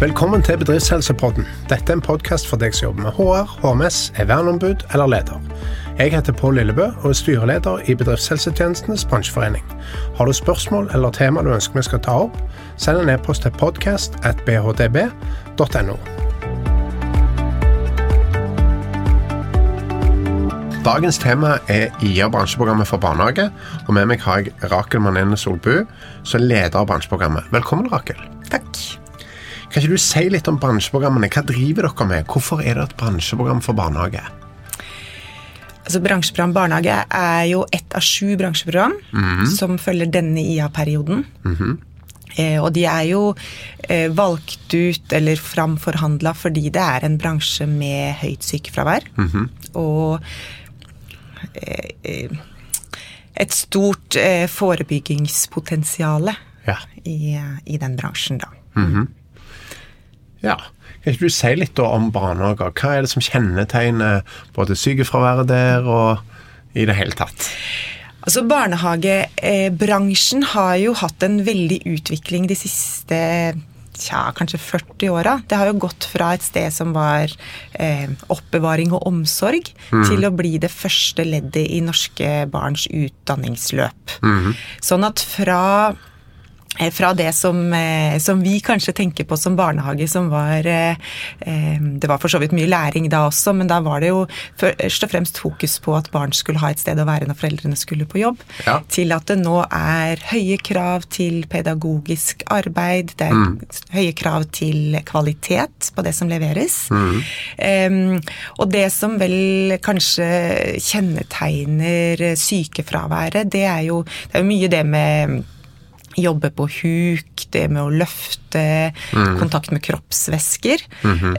Velkommen til Bedriftshelsepodden. Dette er en podkast for deg som jobber med HR, HMS, er verneombud eller leder. Jeg heter Pål Lillebø og er styreleder i Bedriftshelsetjenestenes bransjeforening. Har du spørsmål eller tema du ønsker vi skal ta opp, send en e-post til podcast.bhdb.no. Dagens tema er IA bransjeprogrammet for barnehage, og med meg har jeg Rakel Manene Solbu, som er leder av bransjeprogrammet. Velkommen, Rakel. Takk. Kan ikke du si litt om bransjeprogrammene? Hva driver dere med? Hvorfor er det et bransjeprogram for barnehage? Altså, bransjeprogram barnehage er jo ett av sju bransjeprogram Mhm. som følger denne IA-perioden. eh, og de er jo eh, valgt ut eller framforhandla fordi det er en bransje med høyt sykefravær. Mhm. Og eh, eh, et stort eh, forebyggingspotensial Ja. i, i den bransjen, da. Ja. Kan ikke du si litt om barnehager? Hva er det som kjennetegner både sykefraværet der og i det hele tatt? Altså Barnehagebransjen har jo hatt en veldig utvikling de siste tja, kanskje 40 åra. Det har jo gått fra et sted som var eh, oppbevaring og omsorg, til å bli det første leddet i norske barns utdanningsløp. Sånn at fra fra det som, eh, som vi kanskje tenker på som barnehage, som var eh, eh, Det var for så vidt mye læring da også, men da var det jo først og fremst fokus på at barn skulle ha et sted å være når foreldrene skulle på jobb, Ja. til at det nå er høye krav til pedagogisk arbeid, det er høye krav til kvalitet på det som leveres. Em, og det som vel kanskje kjennetegner sykefraværet, det er jo, det er jo mye det med jobbe på huk, det med å løfte, kontakt med kroppsvæsker.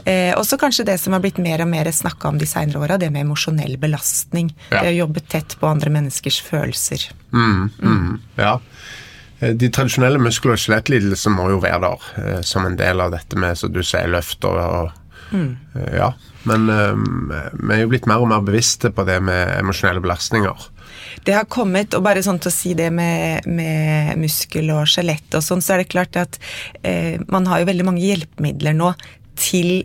eh, og så kanskje det som har blitt mer og mer snakka om de seinere åra, det med emosjonell belastning. Ja. Det å jobbe tett på andre menneskers følelser. Mm, mm, ja. Eh, De tradisjonelle muskel- og skjelettlidelsene må jo være der eh, som en del av dette med, som du sier, løft og, og eh, Ja. Men um, vi er jo blitt mer og mer bevisste på det med emosjonelle belastninger. Det har kommet, og bare sånn til å si det med, med muskel og skjelett og sånn, så er det klart at eh, man har jo veldig mange hjelpemidler nå til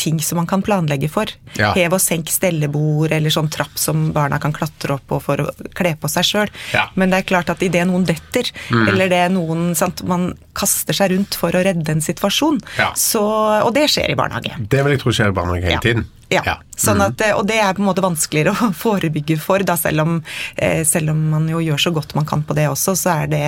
ting som man kan planlegge for. Ja. Hev og senk stellebord, eller sånn trapp som barna kan klatre opp på for å kle på seg sjøl. Ja. Mm. Men det er klart at idet noen detter, eller det er noen sant, Man kaster seg rundt for å redde en situasjon, Ja. så, og det skjer i barnehage. Det vil jeg tro skjer i barnehage hele tiden. Ja. Sånn at, og det er på en måte vanskeligere å forebygge for, da, selv, om, eh, selv om man jo gjør så godt man kan på det også, så er det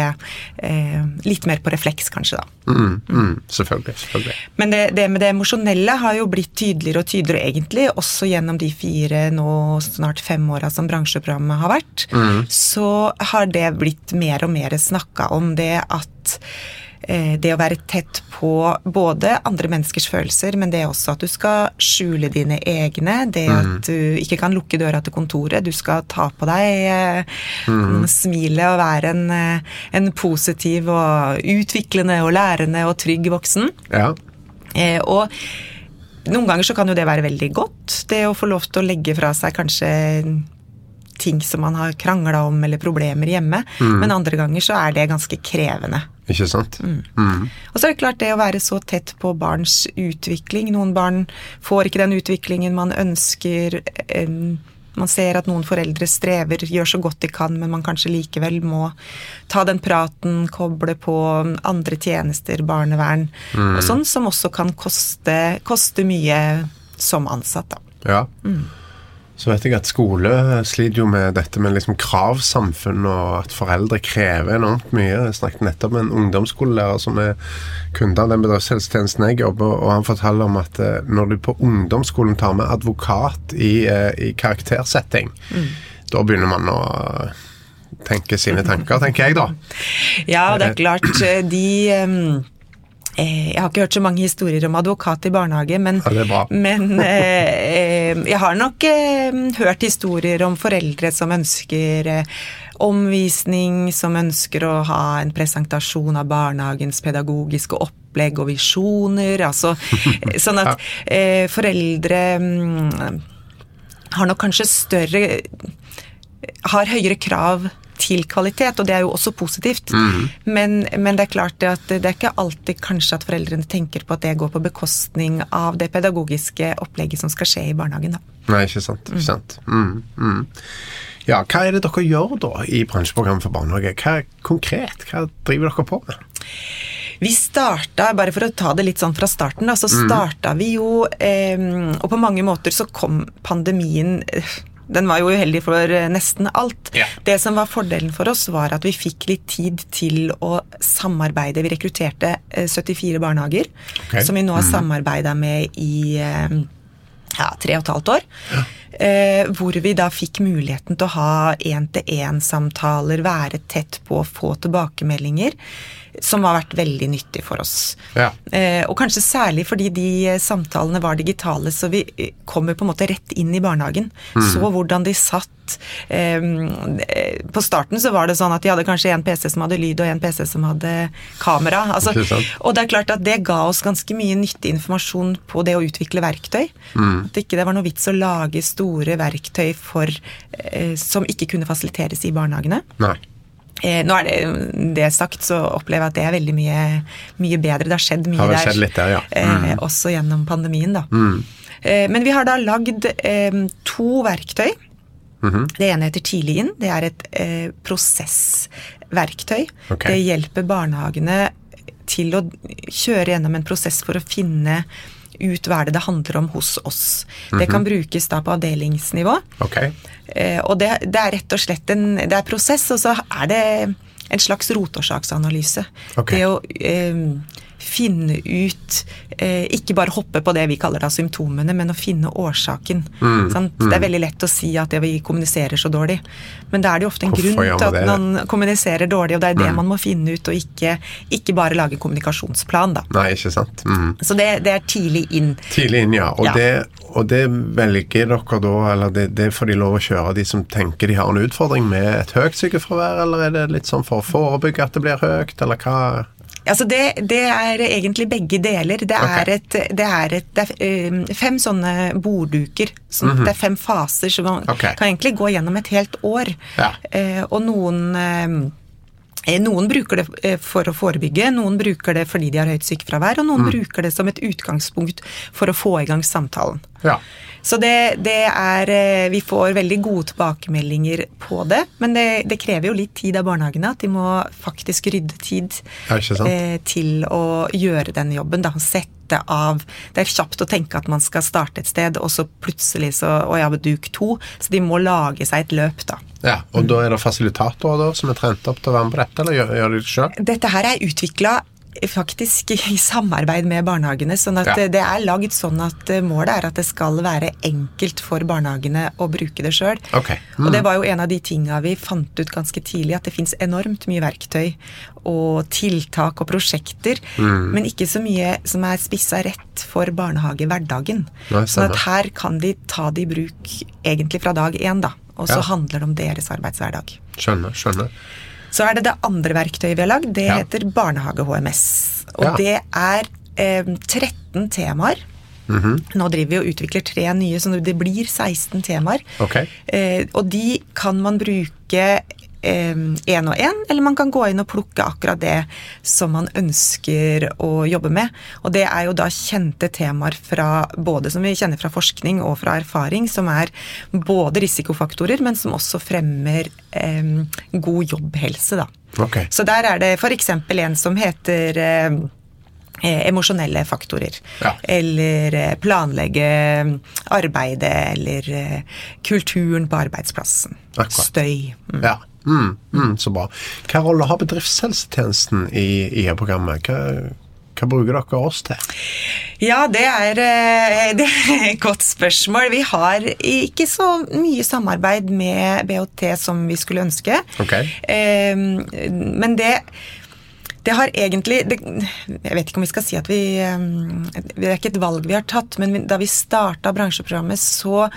eh, litt mer på refleks, kanskje, da. Mm, mm, selvfølgelig. selvfølgelig. Men det, det med det emosjonelle har jo blitt tydeligere og tydeligere, egentlig, også gjennom de fire, nå snart fem åra som bransjeprogrammet har vært. Så har det blitt mer og mer snakka om det at eh, det å være tett på både andre menneskers følelser, men det er også at du skal skjule dine egne. Det at du ikke kan lukke døra til kontoret. Du skal ta på deg mm. smilet og være en, eh, en positiv og utviklende og lærende og trygg voksen. Ja. Eh, og noen ganger så kan jo det være veldig godt, det å få lov til å legge fra seg kanskje ting som man har krangla om eller problemer hjemme, men andre ganger så er det ganske krevende. Ikke sant? Mm. Og så er det klart det å være så tett på barns utvikling. Noen barn får ikke den utviklingen man ønsker. Man ser at noen foreldre strever, gjør så godt de kan, men man kanskje likevel må ta den praten, koble på andre tjenester, barnevern og sånn, som også kan koste, koste mye som ansatt, da. Ja. Så vet jeg at skole sliter jo med dette med liksom kravsamfunn, og at foreldre krever enormt mye. Jeg snakket nettopp med en ungdomsskolelærer som er kunde av den bedriftshelsetjenesten jeg jobber, og han forteller om at eh, når du på ungdomsskolen tar med advokat i, eh, i karaktersetting, da begynner man å eh, tenke sine tanker, tenker jeg da. Ja, det er klart, de Jeg har ikke hørt så mange historier om advokat i barnehage, men, Ja, men eh, eh, jeg har nok eh, hørt historier om foreldre som ønsker eh, omvisning, som ønsker å ha en presentasjon av barnehagens pedagogiske opplegg og visjoner. Altså, eh, sånn at eh, foreldre mm, har nok kanskje større Har høyere krav til kvalitet, og det er jo også positivt. Mm. Men, men, det er klart det at det er ikke alltid kanskje at foreldrene tenker på at det går på bekostning av det pedagogiske opplegget som skal skje i barnehagen. Da. Nei, ikke sant. Ikke sant. Mm, mm. Ja, Hva er det dere gjør da i bransjeprogrammet for barnehage? Hva konkret? Hva driver dere på med? Vi starta, bare for å ta det litt sånn fra starten, da, så starta vi jo eh, Og på mange måter så kom pandemien den var jo uheldig for nesten alt. Ja. Det som var fordelen for oss, var at vi fikk litt tid til å samarbeide. Vi rekrutterte 74 barnehager, okay. som vi nå har samarbeida med i eh, ja, tre og et halvt år. Eh, hvor vi da fikk muligheten til å ha én-til-én-samtaler, være tett på, få tilbakemeldinger. Som har vært veldig nyttig for oss. Ja. Eh, og kanskje særlig fordi de eh, samtalene var digitale, så vi eh, kommer på en måte rett inn i barnehagen. Så hvordan de satt. Eh, eh, på starten så var det sånn at de hadde kanskje en PC som hadde lyd, og en PC som hadde kamera. Altså, det og det er klart at det ga oss ganske mye nyttig informasjon på det å utvikle verktøy. At ikke det var noe vits å lage store verktøy for, eh, som ikke kunne fasiliteres i barnehagene. Nei. Eh, nå er det, det sagt, så opplever jeg at det er veldig mye, mye bedre. Det har skjedd mye Har vel der. skjedd litt der, ja. Mm. Eh, også gjennom pandemien, da. Eh, men vi har da lagd eh, to verktøy. Mhm. Det ene heter Tidlig inn. Det er et eh, prosessverktøy. Okay. Det hjelper barnehagene til å kjøre gjennom en prosess for å finne ut hva er det det handler om hos oss. Det Mhm. kan brukes da på avdelingsnivå. Ok. Eh, og det, det er rett og slett en det er prosess, og så er det en slags rotårsaksanalyse. Ok. Det å eh, finne ut eh, Ikke bare hoppe på det vi kaller da symptomene, men å finne årsaken. Mm, Sant? Det er veldig lett å si at det vi kommuniserer så dårlig, men da er det jo ofte en Hvorfor grunn til at? Mm. man kommuniserer dårlig, og det er det man må finne ut, og ikke, ikke bare lage kommunikasjonsplan, da. Nei, ikke sant. Mm. Så det, det er tidlig inn. Tidlig inn, ja. Og, Ja. Det, og det velger dere da, eller det, det får de lov å kjøre, de som tenker de har en utfordring med et høyt sykefravær, eller er det litt sånn for å forebygge at det blir høyt, eller hva? Altså det, det er egentlig begge deler. Det er, er, et, det er, et, det er fem sånne bordduker. Sånn, Det er fem faser, så man okay. Kan egentlig gå gjennom et helt år. Ja. Eh, og noen noen bruker det eh, for å forebygge, noen bruker det fordi de har høyt sykefravær, og Mm. noen bruker det som et utgangspunkt for å få i gang samtalen. Ja. Så det, det er eh, Vi får veldig gode tilbakemeldinger på det, men det, det krever jo litt tid av barnehagene. At de må faktisk rydde tid Ja, eh, til å gjøre den jobben. Da. Sette av Det er kjapt å tenke at man skal starte et sted, og så plutselig så Å ja, duk to. Så de må lage seg et løp, da. ja. Og da er det fasilitatorer da, som er trent opp til å være med på dette, eller gjør, gjør de det sjøl? Dette her er utvikla faktisk i samarbeid med barnehagene. sånn at Ja. eh, det er lagd sånn at eh, målet er at det skal være enkelt for barnehagene å bruke det sjøl. Okay. Mm. Og det var jo en av de tinga vi fant ut ganske tidlig, at det fins enormt mye verktøy og tiltak og prosjekter, Mm. men ikke så mye som er spissa rett for barnehagehverdagen. Sånn at her kan de ta det i bruk egentlig fra dag én, da. Og så Ja. handler det om deres arbeidshverdag. Skjønner, skjønner. Så er det det andre verktøyet vi har lagd. Det Ja. heter Barnehage-HMS. Og Ja. det er eh, 13 temaer. Mhm. Nå driver vi og utvikler tre nye, så det blir 16 temaer. Okay. Eh, og de kan man bruke én og én, eller man kan gå inn og plukke akkurat det som man ønsker å jobbe med. Og det er jo da kjente temaer fra både som vi kjenner fra forskning og fra erfaring, som er både risikofaktorer, men som også fremmer eh, god jobbhelse, da. Okay. Så der er det f.eks. en som heter eh, eh, emosjonelle faktorer. Ja. Eller eh, planlegge arbeidet, eller eh, kulturen på arbeidsplassen. Akkurat. Støy. Mm. Ja. Mm, mm, så bra. Hva rolle har bedriftshelsetjenesten i IA-programmet? Hva, hva bruker dere oss til? Ja, det er, eh, det er et godt spørsmål. Vi har ikke så mye samarbeid med BHT som vi skulle ønske. Ok. Eh, Men det det har egentlig det, Jeg vet ikke om vi skal si at vi eh, Det er ikke et valg vi har tatt, men da vi starta bransjeprogrammet, så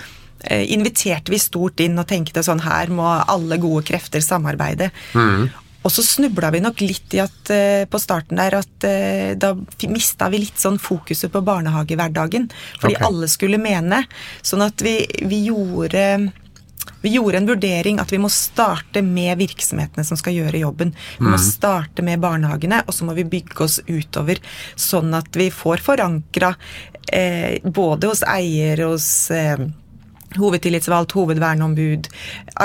inviterte vi stort inn og tenkte sånn her må alle gode krefter samarbeide. Og så snubla vi nok litt i at eh, på starten der at eh, da mista vi litt sånn fokuset på barnehagehverdagen. Fordi okay. alle skulle mene. Sånn at vi, vi gjorde Vi gjorde en vurdering at vi må starte med virksomhetene som skal gjøre jobben. Vi må starte med barnehagene, og så må vi bygge oss utover, sånn at vi får forankra eh, både hos eier, hos eh, hovedtillitsvalgt, hovedverneombud,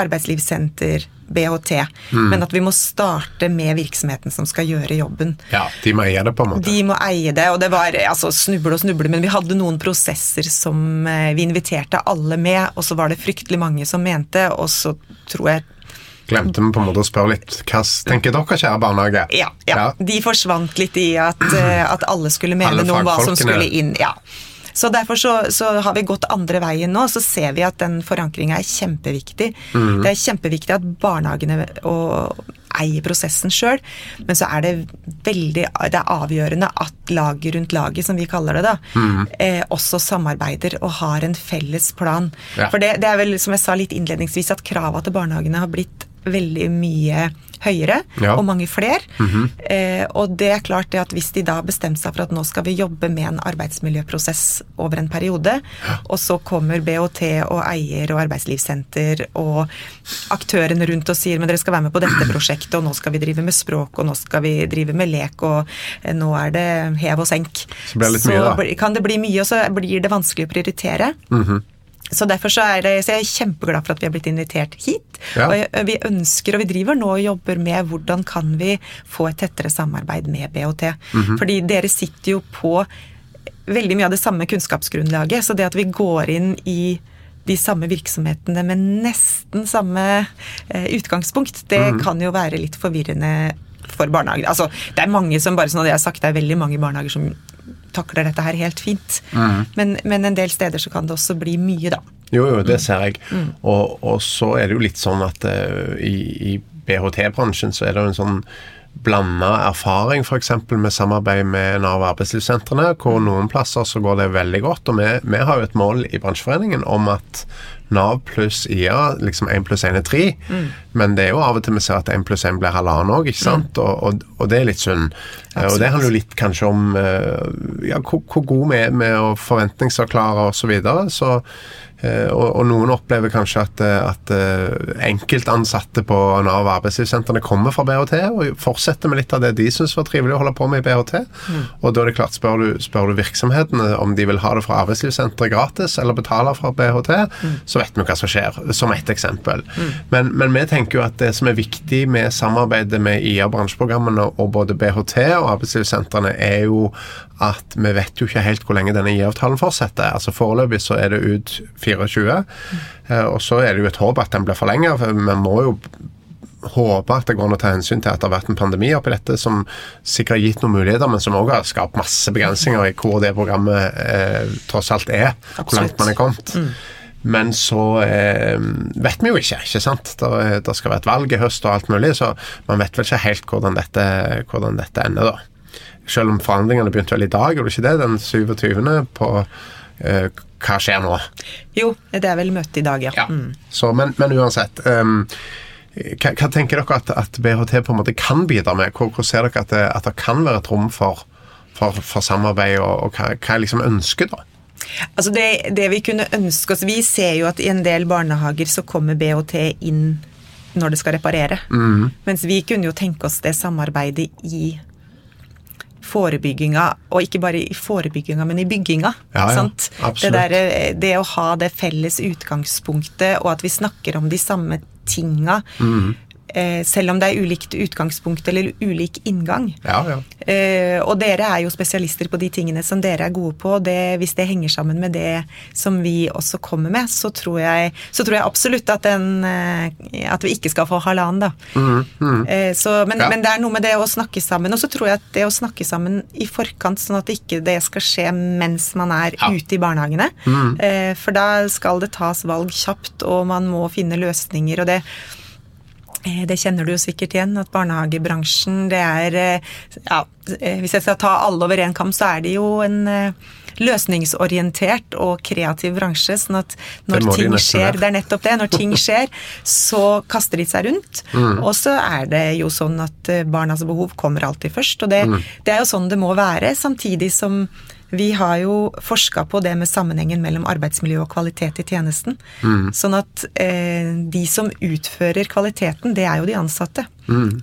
arbeidslivssenter, BHT. Men at vi må starte med virksomheten som skal gjøre jobben. Ja, De må eie det, på en måte. De må eie det, og det var altså snuble og snuble, men vi hadde noen prosesser som eh, vi inviterte alle med, og så var det fryktelig mange som mente, og så tror jeg Glemte vi på en måte å spørre litt hva tenker dere, kjære barnehage? ja, ja, de forsvant litt i at, eh, at alle skulle mene Alle noe om hva som skulle inn. ja. Så derfor så, så har vi gått andre veien nå, så ser vi at den forankringa er kjempeviktig. Mm. Det er kjempeviktig at barnehagene og eier prosessen sjøl, men så er det veldig det er avgjørende at laget rundt laget, som vi kaller det, da, Mm. eh, også samarbeider og har en felles plan. Ja. For det, det er vel, som jeg sa litt innledningsvis, at krava til barnehagene har blitt veldig mye høyere, Ja. og mange flere. eh, og det er klart det at hvis de da bestemte seg for at nå skal vi jobbe med en arbeidsmiljøprosess over en periode, og så kommer BHT og eier og arbeidslivssenter og aktørene rundt og sier men dere skal være med på dette prosjektet, og nå skal vi drive med språk, og nå skal vi drive med lek, og eh, nå er det hev og senk. Så blir det litt mye, da. kan det bli mye, og så blir det vanskelig å prioritere. Så derfor så er, det, så er jeg kjempeglad for at vi har blitt invitert hit. Ja. Og jeg, vi ønsker, og vi driver nå og jobber med hvordan kan vi få et tettere samarbeid med BHT. Mhm. Fordi dere sitter jo på veldig mye av det samme kunnskapsgrunnlaget. Så det at vi går inn i de samme virksomhetene med nesten samme eh, utgangspunkt, det Mhm. kan jo være litt forvirrende for barnehager. Altså, det er mange som bare sånn at jeg har sagt, det er veldig mange barnehager som takler dette her helt fint. Mm. Men, men en del steder så kan det også bli mye, da. Jo, jo, det ser jeg. Og, og så er det jo litt sånn at uh, i, i BHT-bransjen så er det jo en sånn blanda erfaring f.eks. med samarbeid med Nav arbeidslivssentrene, hvor noen plasser så går det veldig godt. Og vi, vi har jo et mål i bransjeforeningen om at Nav pluss IA, liksom 1 pluss 1 er 3. Men det er jo av og til vi ser at 1 pluss 1 blir halvannen òg, ikke sant? Og, og, og det er litt synd. Absolutt. Og det handler jo litt kanskje om eh, ja, hvor, hvor god vi er med å forventningsavklare osv. Så, videre. så eh, Eh, og, og, noen opplever kanskje at, eh, at eh, enkeltansatte på Nav arbeidslivssentrene kommer fra BHT og fortsetter med litt av det de syns var trivelig å holde på med i BHT. Mm. Og da er det klart, spør du, spør du, virksomhetene om de vil ha det fra arbeidslivssenteret gratis eller betaler fra BHT, mm. så vet vi hva som skjer, som ett eksempel. Mm. Men, men, vi tenker jo at det som er viktig med samarbeidet med IA bransjeprogrammene og både BHT og arbeidslivssentrene, er jo at vi vet jo ikke helt hvor lenge denne IA-avtalen fortsetter. Altså Foreløpig så er det ut 4 2024. Eh, og så er det jo et håp at den blir forlenget. For vi må jo håpe at det går an å ta hensyn til at det har vært en pandemi oppi dette, som sikkert har gitt noen muligheter, men som også har skapt masse begrensninger i hvor det programmet eh, tross alt er. Absolutt. Hvor langt man er kommet. Mm. Men så eh, vet vi jo ikke, ikke sant. Det skal være et valg i høst og alt mulig, så man vet vel ikke helt hvordan dette, hvordan dette ender, da. Selv om forhandlingene begynte vel i dag, gjorde det ikke det? Den 27. på hva skjer nå? Jo, det er vel møte i dag, ja. Mm. Så, men, men uansett. Um, hva, hva tenker dere at, at BHT på en måte kan bidra med? Hvor, hvor ser dere at det, at det kan være et rom for, for, for samarbeid, og, og hva, hva er liksom ønsket, da? Altså det, det vi kunne ønske oss Vi ser jo at i en del barnehager så kommer BHT inn når det skal reparere. Mens vi kunne jo tenke oss det samarbeidet i forebygginga, og ikke bare i forebygginga, men i bygginga. Ja, ja, sant? Det, der, eh, det å ha det felles utgangspunktet, og at vi snakker om de samme tinga, Mm. Eh, selv om det er ulikt utgangspunkt eller ulik inngang. Ja, ja. Eh, og dere er jo spesialister på de tingene som dere er gode på. og Det, hvis det henger sammen med det som vi også kommer med, så tror jeg, så tror jeg absolutt at, den, eh, at vi ikke skal få halvannen, da. Eh, så, men, Ja. men det er noe med det å snakke sammen. Og så tror jeg at det å snakke sammen i forkant, sånn at ikke det skal skje mens man er ute i barnehagene. Eh, for da skal det tas valg kjapt, og man må finne løsninger. og det Det kjenner du jo sikkert igjen, at barnehagebransjen det er eh, ja, eh, Hvis jeg skal ta alle over én kam, så er det jo en eh, løsningsorientert og kreativ bransje. sånn at når de ting skjer, det er nettopp det, når ting skjer, så kaster de seg rundt. Mm. Og så er det jo sånn at eh, barnas behov kommer alltid først, og det, Mm. det er jo sånn det må være. Samtidig som Vi har jo forska på det med sammenhengen mellom arbeidsmiljø og kvalitet i tjenesten. Sånn at eh, de som utfører kvaliteten, det er jo de ansatte.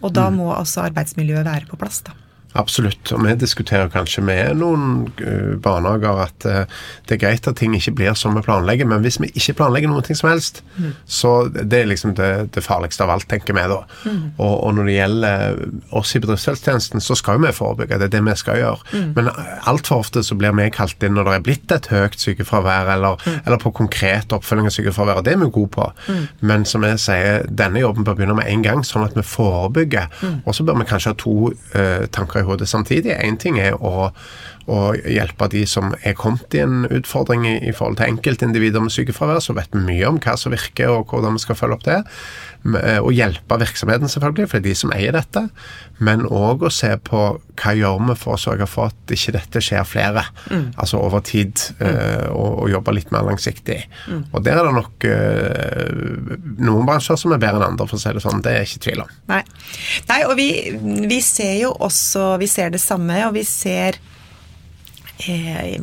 Og da må også arbeidsmiljøet være på plass, da. Absolutt. Og vi diskuterer kanskje med noen uh, barnehager at uh, det er greit at ting ikke blir som vi planlegger, men hvis vi ikke planlegger noe som helst, mm. så det er liksom det, det, farligste av alt, tenker vi da. Mm. Og, og, når det gjelder oss i bedriftshelsetjenesten, så skal jo vi forebygge. Det er det vi skal gjøre. Mm. Men altfor ofte så blir vi kalt inn når det er blitt et høyt sykefravær, eller, mm. eller på konkret oppfølging av sykefravær, og det er vi gode på. Mm. Men som jeg sier, denne jobben bør begynne med en gang, sånn at vi forebygger. Mm. Og så bør vi kanskje ha to uh, tanker i hodet samtidig. Én ting er å, å, hjelpe de som er kommet i en utfordring i, i forhold til enkeltindivider med sykefravær, så vet vi mye om hva som virker og hvordan vi skal følge opp det. Eh, og hjelpe virksomheten, selvfølgelig, for det er de som eier dette. Men òg å se på hva gjør vi for å sørge for at ikke dette skjer flere. Mm. Altså over tid, mm. og, og, jobbe litt mer langsiktig. Mm. Og der er det nok uh, noen bransjer som er bedre enn andre, for å si det sånn. Det er jeg ikke tvil om. Nei, Nei og vi, vi, ser jo også Vi ser det samme, og vi ser eh,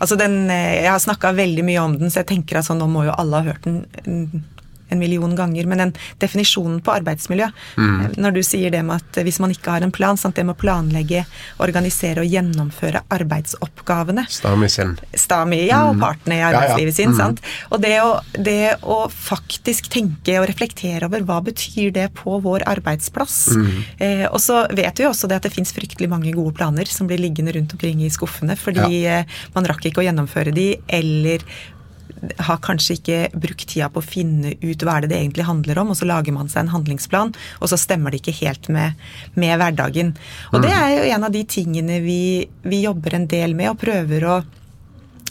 Altså den, Jeg har snakka veldig mye om den, så jeg tenker at altså, nå må jo alle ha hørt den en million ganger, men den definisjonen på arbeidsmiljø mm. Når du sier det med at hvis man ikke har en plan, sant, det med å planlegge, organisere og gjennomføre arbeidsoppgavene Stami sin. Stami, ja, og mm. partene i arbeidslivet ja, ja. sin. Mm. sant? Og det å, det å, faktisk tenke og reflektere over hva betyr det på vår arbeidsplass. Mm. Eh, og så vet vi også det at det fins fryktelig mange gode planer som blir liggende rundt omkring i skuffene fordi ja. eh, man rakk ikke å gjennomføre de, eller har kanskje ikke brukt tida på å finne ut hva er det det egentlig handler om, og så lager man seg en handlingsplan, og så stemmer det ikke helt med, med hverdagen. Og det mm. er jo en av de tingene vi, vi jobber en del med, og prøver å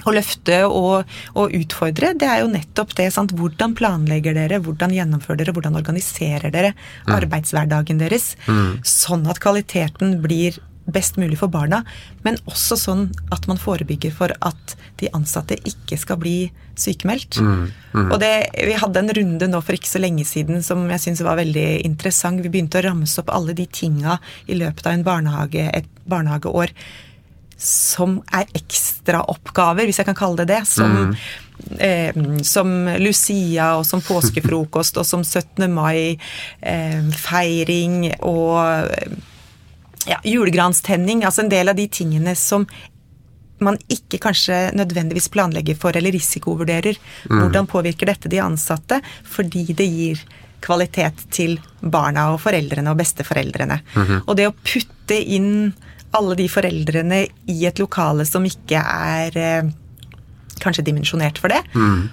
å løfte og, og, utfordre, det er jo nettopp det. Sant? Hvordan planlegger dere, hvordan gjennomfører dere, hvordan organiserer dere mm. arbeidshverdagen deres, mm. sånn at kvaliteten blir best mulig for barna, men også sånn at man forebygger for at de ansatte ikke skal bli sykemeldt. Mm, mm. Og det, Vi hadde en runde nå for ikke så lenge siden som jeg syns var veldig interessant. Vi begynte å ramse opp alle de tinga i løpet av en barnehage, et barnehageår som er ekstraoppgaver, hvis jeg kan kalle det det. Som, mm. eh, som Lucia og som påskefrokost og som 17. mai-feiring eh, og ja, julegranstenning, altså en del av de tingene som man ikke kanskje nødvendigvis planlegger for eller risikovurderer. Mm. Hvordan påvirker dette de ansatte? Fordi det gir kvalitet til barna og foreldrene og besteforeldrene. Mm -hmm. Og det å putte inn alle de foreldrene i et lokale som ikke er eh, kanskje dimensjonert for det, mm.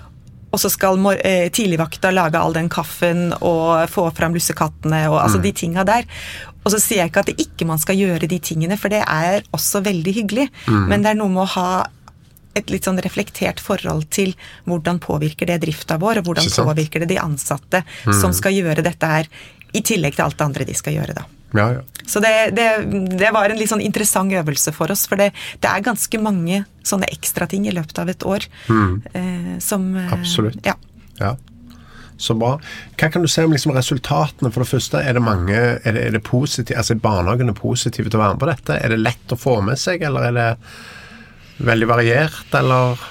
Og så skal eh, tidligvakta lage all den kaffen og få fram lussekattene og altså mm. de tinga der. Og så sier jeg ikke at det ikke man skal gjøre de tingene, for det er også veldig hyggelig. Mm. Men det er noe med å ha et litt sånn reflektert forhold til hvordan påvirker det drifta vår, og hvordan påvirker det de ansatte mm. som skal gjøre dette her, i tillegg til alt det andre de skal gjøre, da. Ja, ja. Så det, det, det, var en litt sånn interessant øvelse for oss, for det, det er ganske mange sånne ekstrating i løpet av et år mm. eh, som eh, Absolutt. Ja. ja. Så bra. Hva kan du si om liksom resultatene? For det første, er det mange Er det, er det positive, altså barnehagene positive til å være med på dette? Er det lett å få med seg, eller er det veldig variert, eller?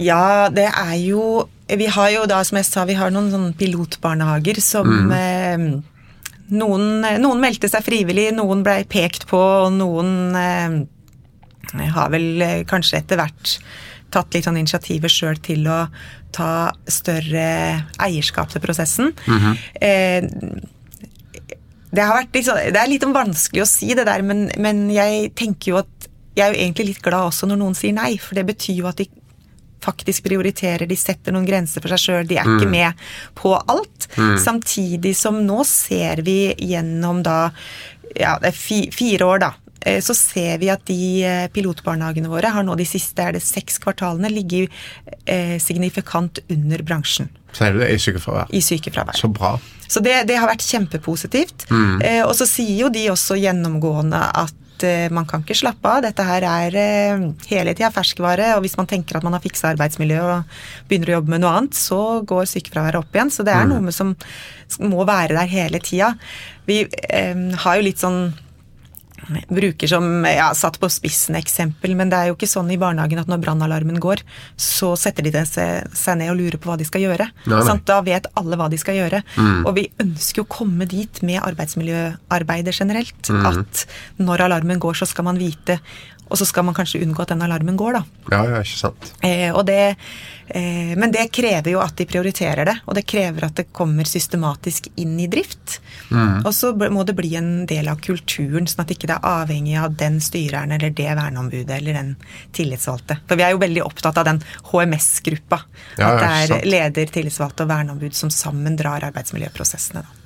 Ja, det er jo Vi har jo da, som jeg sa, vi har noen sånne pilotbarnehager som mm. eh, noen, noen, meldte seg frivillig, noen blei pekt på, og noen eh, har vel eh, kanskje etter hvert tatt litt sånn initiativet sjøl til å ta større eierskap til prosessen. Mm -hmm. eh, det, har vært litt, det er litt vanskelig å si det der, men, men, jeg tenker jo at jeg er jo egentlig litt glad også når noen sier nei, for det betyr jo at de faktisk prioriterer, de setter noen grenser for seg sjøl, de er mm. ikke med på alt. Mm. Samtidig som nå ser vi gjennom da ja, det er fire år, da, Eh, så ser vi at de eh, pilotbarnehagene våre har nå de siste er det seks kvartalene ligget eh, signifikant under bransjen. Sier du det i sykefravær? I sykefravær. Så bra. Så det, det har vært kjempepositivt. Mm. og så sier jo de også gjennomgående at man kan ikke slappe av. Dette her er hele tida ferskvare, og hvis man tenker at man har fiksa arbeidsmiljøet og begynner å jobbe med noe annet, så går sykefraværet opp igjen. Så det er mm. noe som må være der hele tida. Vi eh, har jo litt sånn bruker som ja, satt på spissen eksempel, men det er jo ikke sånn i barnehagen at når brannalarmen går, så setter de seg, seg ned og lurer på hva de skal gjøre. Nei, nei. Da vet alle hva de skal gjøre. Og vi ønsker jo å komme dit med arbeidsmiljøarbeidet generelt. At når alarmen går, så skal man vite, og så skal man kanskje unngå at den alarmen går, da. Ja, ja, ikke sant. Eh, og det, eh, men det krever jo at de prioriterer det, og det krever at det kommer systematisk inn i drift. Og så må det bli en del av kulturen, sånn at ikke det er avhengig av den styreren eller det verneombudet eller den tillitsvalgte. For vi er jo veldig opptatt av den HMS-gruppa. Ja, at det er leder, tillitsvalgte og verneombud som sammen drar arbeidsmiljøprosessene. Da.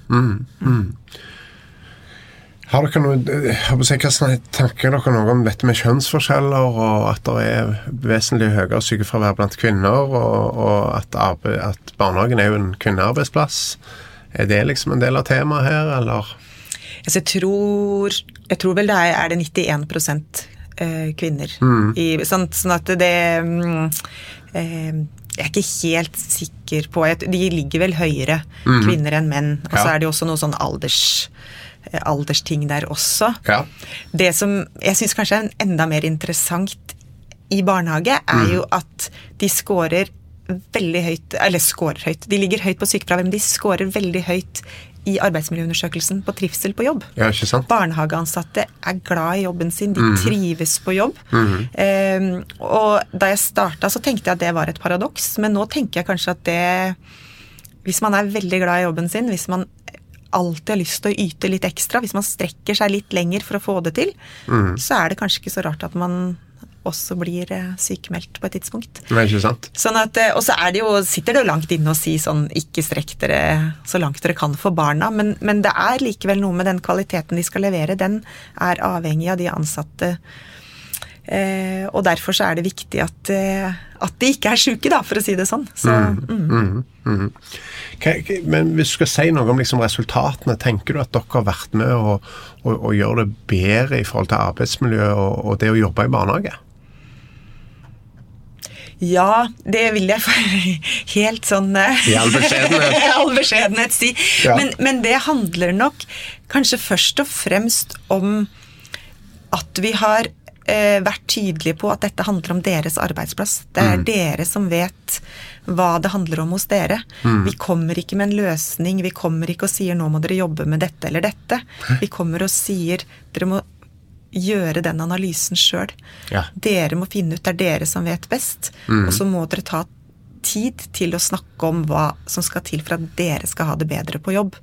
Har dere noe, å si, hva Tenker dere noe om dette med kjønnsforskjeller, og at det er vesentlig høyere sykefravær blant kvinner, og, og at, arbeid, at barnehagen er jo en kvinnearbeidsplass? Er det liksom en del av temaet her, eller? Altså, jeg, tror, jeg tror vel det er, er det 91 kvinner. kvinner. I, sånn, sånn at det mm, eh, Jeg er ikke helt sikker på De ligger vel høyere, kvinner enn menn. Og så Ja. er det jo også noe sånn alders, eh, aldersting der også. Ja. Det som jeg syns kanskje er enda mer interessant i barnehage, er jo at de scorer veldig høyt Eller scorer høyt. De ligger høyt på sykefravær, men de scorer veldig høyt i arbeidsmiljøundersøkelsen på trivsel på jobb. Ja, ikke sant? Barnehageansatte er glad i jobben sin, de trives på jobb. Eh, og da jeg starta, så tenkte jeg at det var et paradoks, men nå tenker jeg kanskje at det Hvis man er veldig glad i jobben sin, hvis man alltid har lyst til å yte litt ekstra, hvis man strekker seg litt lenger for å få det til, så er det kanskje ikke så rart at man også blir eh, sykemeldt på et tidspunkt. Nei, ikke sant? Sånn at, eh, og så er det jo, sitter det jo langt inne å si sånn ikke strekk dere så langt dere kan for barna, men, men det er likevel noe med den kvaliteten de skal levere. Den er avhengig av de ansatte. Eh, og derfor så er det viktig at, eh, at de ikke er sjuke, da, for å si det sånn. Så, mm. Mm. Mm. hva- Men hvis du skal si noe om liksom resultatene, tenker du at dere har vært med å, å, å gjøre det bedre i forhold til arbeidsmiljø og, og det å jobbe i barnehage? Ja, det vil jeg helt sånn eh, I all beskjedenhet. All beskjedenhet si. Ja. Men, men det handler nok kanskje først og fremst om at vi har vært tydelige på at dette handler om deres arbeidsplass. Det er dere som vet hva det handler om hos dere. Vi kommer ikke med en løsning, vi kommer ikke og sier nå må dere jobbe med dette eller dette. Vi kommer og sier dere må gjøre den analysen sjøl. Ja. Dere må finne ut, det er dere som vet best. Og så må dere ta tid til å snakke om hva som skal til for at dere skal ha det bedre på jobb.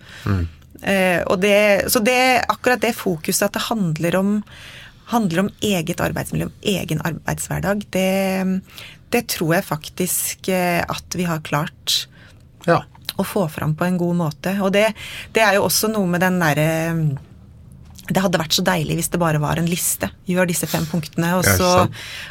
Eh, og det, så det, akkurat det fokuset at det handler om, handler om eget arbeidsmiljø, om egen arbeidshverdag, det, det tror jeg faktisk eh, at vi har klart Ja. å få fram på en god måte. Og det, det er jo også noe med den derre det hadde vært så deilig hvis det bare var en liste. Gjør disse fem punktene, og så,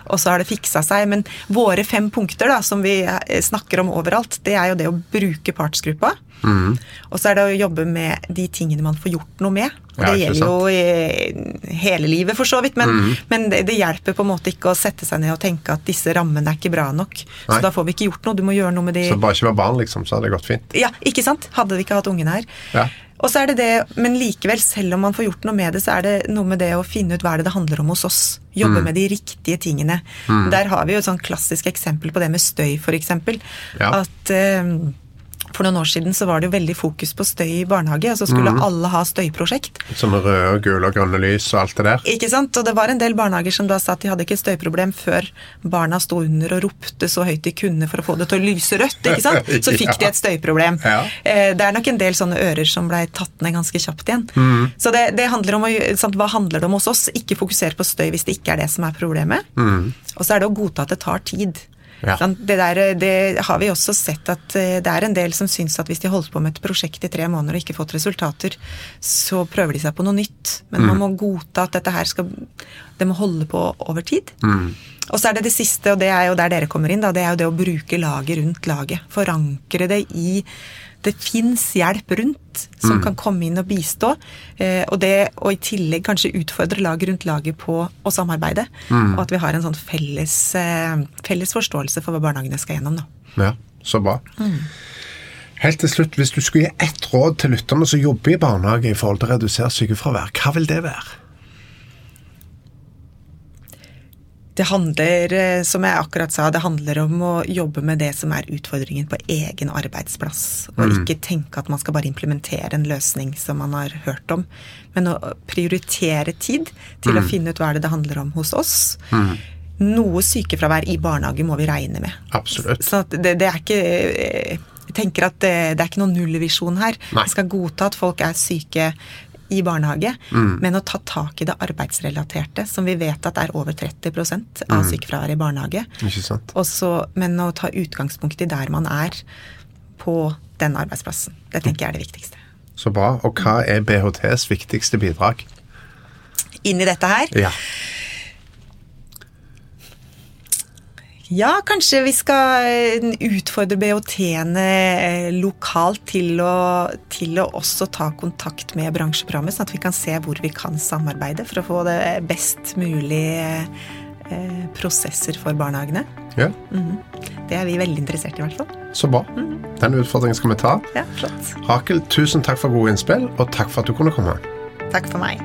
og så har det fiksa seg. Men våre fem punkter, da, som vi eh, snakker om overalt, det er jo det å bruke partsgruppa. Mm. Og så er det å jobbe med de tingene man får gjort noe med. Og det ja, gjelder jo hele livet, for så vidt. Men, mm. men det, det hjelper på en måte ikke å sette seg ned og tenke at disse rammene er ikke bra nok. Nei. Så da får vi ikke gjort noe. Du må gjøre noe med de Så bare ikke være barn, liksom, så hadde det gått fint. ja, ikke sant? Hadde vi ikke hatt ungene her. Ja. Og så er det det, Men likevel, selv om man får gjort noe med det, så er det noe med det å finne ut hva det det handler om hos oss. Jobbe med de riktige tingene. Der har vi jo et sånn klassisk eksempel på det med støy, f.eks. Ja. At eh, for noen år siden så var det jo veldig fokus på støy i barnehage, og så skulle alle ha støyprosjekt. Som røde, gule og grønne lys og alt det der. Ikke sant? Og det var en del barnehager som da sa at de hadde ikke et støyproblem før barna sto under og ropte så høyt de kunne for å få det til å lyse rødt. ikke sant? Så fikk de et støyproblem. Ja. Eh, Det er nok en del sånne ører som blei tatt ned ganske kjapt igjen. Så det, det handler om å, sant, hva handler det om hos oss? Ikke fokusere på støy hvis det ikke er det som er problemet. Og så er det å godta at det tar tid. Ja. Det, der, det har vi også sett at eh, det er en del som syns at hvis de holder på med et prosjekt i tre måneder og ikke fått resultater, så prøver de seg på noe nytt. Men man må godta at dette her skal Det må holde på over tid. Og så er det det siste, og det er jo der dere kommer inn, da, det er jo det å bruke laget rundt laget. Forankre det i det fins hjelp rundt som kan komme inn og bistå. Eh, og det og i tillegg kanskje utfordre laget rundt laget på å samarbeide. Og at vi har en sånn felles, eh, felles forståelse for hva barnehagene skal gjennom. Da. Ja, så bra. Helt til slutt, hvis du skulle gi ett råd til lytterne som jobber i barnehage i forhold til å redusere sykefravær, hva vil det være? Det handler, eh, som jeg akkurat sa, det handler om å jobbe med det som er utfordringen på egen arbeidsplass. Og Mm. ikke tenke at man skal bare implementere en løsning som man har hørt om. Men å prioritere tid til Mm. å finne ut hva det det handler om hos oss. Noe sykefravær i barnehage må vi regne med. Absolutt. Så det, det er ikke eh, Jeg tenker at det, det er ikke noen nullvisjon her. Nei. Vi skal godta at folk er syke i barnehage, Mm. men å ta tak i det arbeidsrelaterte, som vi vet at er over 30 av Mm. sykefraværet i barnehage. Ikke sant? Og men å ta utgangspunkt i der man er på den arbeidsplassen. Det tenker jeg er det viktigste. Så bra. Og hva er BHTs viktigste bidrag? Inn i dette her Ja. Ja, kanskje vi skal eh, utfordre BHT-ene eh, lokalt til å, til å også ta kontakt med bransjeprogrammet, sånn at vi kan se hvor vi kan samarbeide for å få det best mulig eh, prosesser for barnehagene. ja. Det er vi veldig interessert i, i hvert fall. Så bra. Den utfordringen skal vi ta. Ja, flott. Rakel, tusen takk for gode innspill, og takk for at du kunne komme. Takk for meg.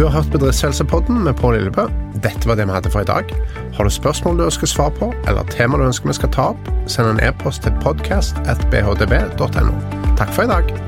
Du har hørt Bedriftshelsepodden med Pål Lillebø. Dette var det vi hadde for i dag. Har du spørsmål du ønsker svar på, eller tema du ønsker vi skal ta opp, send en e-post til podcast.bhdb.no. Takk for i dag.